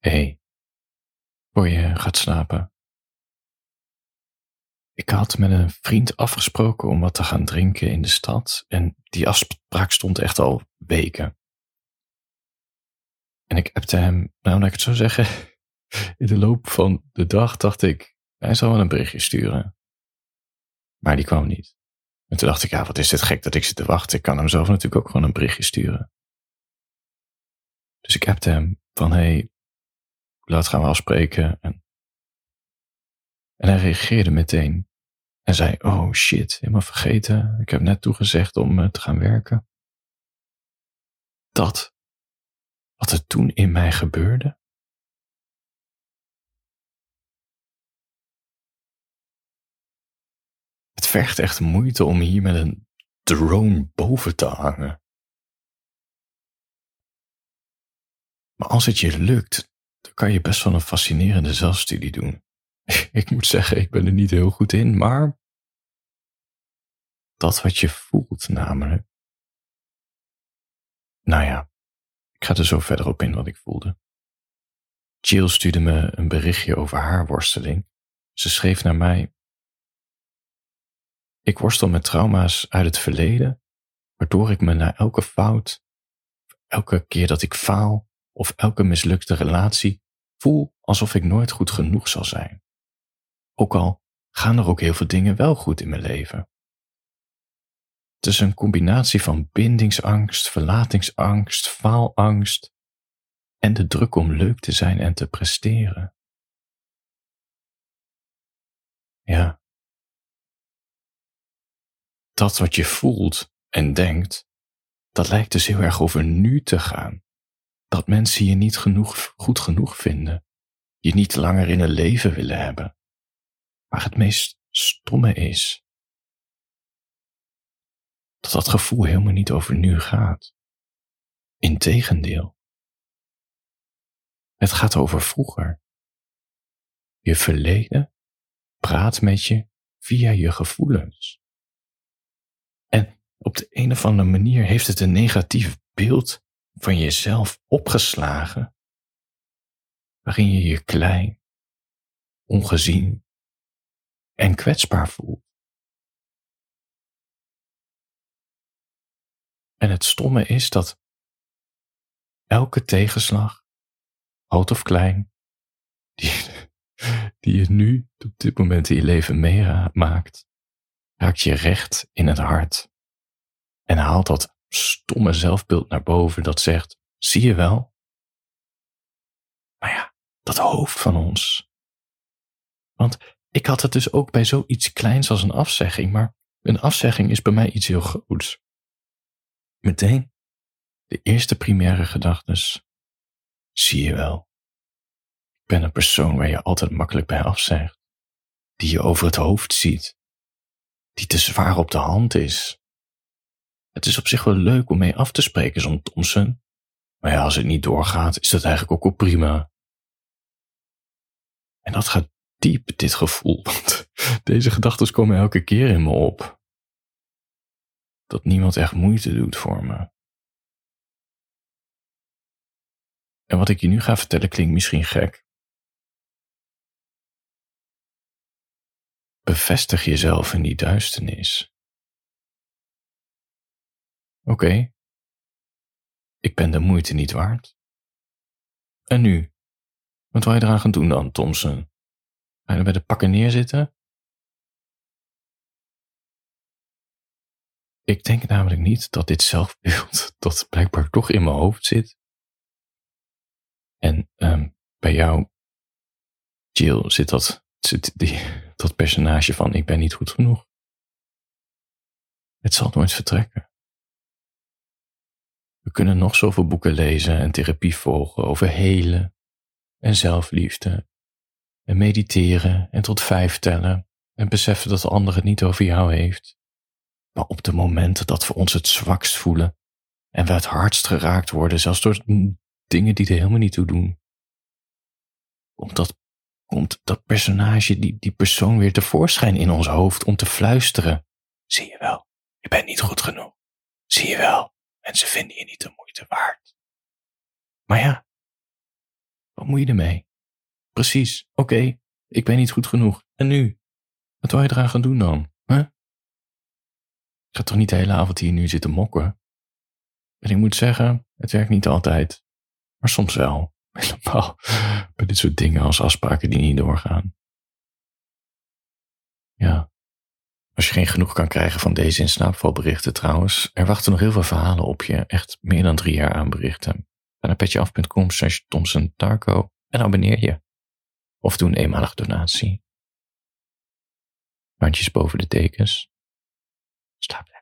Hey, voor je gaat slapen. Ik had met een vriend afgesproken om wat te gaan drinken in de stad en die afspraak stond echt al weken. En ik appte hem, nou laat ik het zo zeggen, in de loop van de dag dacht ik, hij zal wel een berichtje sturen. Maar die kwam niet. En toen dacht ik, ja, wat is dit gek dat ik zit te wachten. Ik kan hem zelf natuurlijk ook gewoon een berichtje sturen. Dus ik appte hem van, hey, laat gaan we afspreken. En, en hij reageerde meteen. En zei, oh shit, helemaal vergeten. Ik heb net toegezegd om eh, te gaan werken. Dat, wat er toen in mij gebeurde. Het vergt echt moeite om hier met een drone boven te hangen. Maar als het je lukt, dan kan je best wel een fascinerende zelfstudie doen. ik moet zeggen, ik ben er niet heel goed in, maar dat wat je voelt namelijk. Nou ja, ik ga er zo verder op in wat ik voelde. Jill stuurde me een berichtje over haar worsteling. Ze schreef naar mij: Ik worstel met trauma's uit het verleden, waardoor ik me na elke fout, elke keer dat ik faal of elke mislukte relatie voel alsof ik nooit goed genoeg zal zijn. Ook al gaan er ook heel veel dingen wel goed in mijn leven. Het is een combinatie van bindingsangst, verlatingsangst, faalangst en de druk om leuk te zijn en te presteren. Ja. Dat wat je voelt en denkt, dat lijkt dus heel erg over nu te gaan. Dat mensen je niet genoeg, goed genoeg vinden, je niet langer in een leven willen hebben. Maar het meest stomme is dat dat gevoel helemaal niet over nu gaat. Integendeel. Het gaat over vroeger. Je verleden praat met je via je gevoelens. En op de een of andere manier heeft het een negatief beeld van jezelf opgeslagen, waarin je je klein, ongezien en kwetsbaar voelt. En het stomme is dat elke tegenslag, groot of klein, die, die je nu op dit moment in je leven meemaakt, raakt je recht in het hart en haalt dat stomme zelfbeeld naar boven dat zegt, zie je wel? Maar ja, dat hoofd van ons. Want ik had het dus ook bij zoiets kleins als een afzegging, maar een afzegging is bij mij iets heel groots. Meteen de eerste primaire gedachtes. Zie je wel. Ik ben een persoon waar je altijd makkelijk bij afzegt. Die je over het hoofd ziet. Die te zwaar op de hand is. Het is op zich wel leuk om mee af te spreken, zo'n Thompson. Maar ja, als het niet doorgaat, is dat eigenlijk ook wel prima. En dat gaat diep, dit gevoel, want deze gedachten komen elke keer in me op dat niemand echt moeite doet voor me. En wat ik je nu ga vertellen klinkt misschien gek. Bevestig jezelf in die duisternis. Oké, ik ben de moeite niet waard. En nu? Wat wil je eraan gaan doen dan, Thompson? Ga je bij de pakken neerzitten? Ik denk namelijk niet dat dit zelfbeeld dat blijkbaar toch in mijn hoofd zit. En um, bij jou, Jill, zit dat, zit die, dat personage van ik ben niet goed genoeg. Het zal nooit vertrekken. We kunnen nog zoveel boeken lezen en therapie volgen over helen en zelfliefde en mediteren en tot vijf tellen en beseffen dat de ander het niet over jou heeft. Maar op de momenten dat we ons het zwakst voelen en we het hardst geraakt worden, zelfs door dingen die er helemaal niet toe doen, komt dat, komt dat personage, die, die persoon weer tevoorschijn in ons hoofd om te fluisteren. Zie je wel, je bent niet goed genoeg. Zie je wel, mensen vinden je niet de moeite waard. Maar ja, Wat moet je ermee? Precies, oké, ik ben niet goed genoeg. En nu? Wat wil je eraan gaan doen dan? Huh? Ik ga toch niet de hele avond hier nu zitten mokken? En ik moet zeggen, het werkt niet altijd. Maar soms wel. Helemaal bij dit soort dingen als afspraken die niet doorgaan. Ja. Als je geen genoeg kan krijgen van deze in slaapvalberichten trouwens, er wachten nog heel veel verhalen op je. Echt meer dan drie jaar aan berichten. Ga naar petjeaf.com slash Thompson Tarko en abonneer je. Of doe een eenmalige donatie. Handjes boven de tekens. Slaap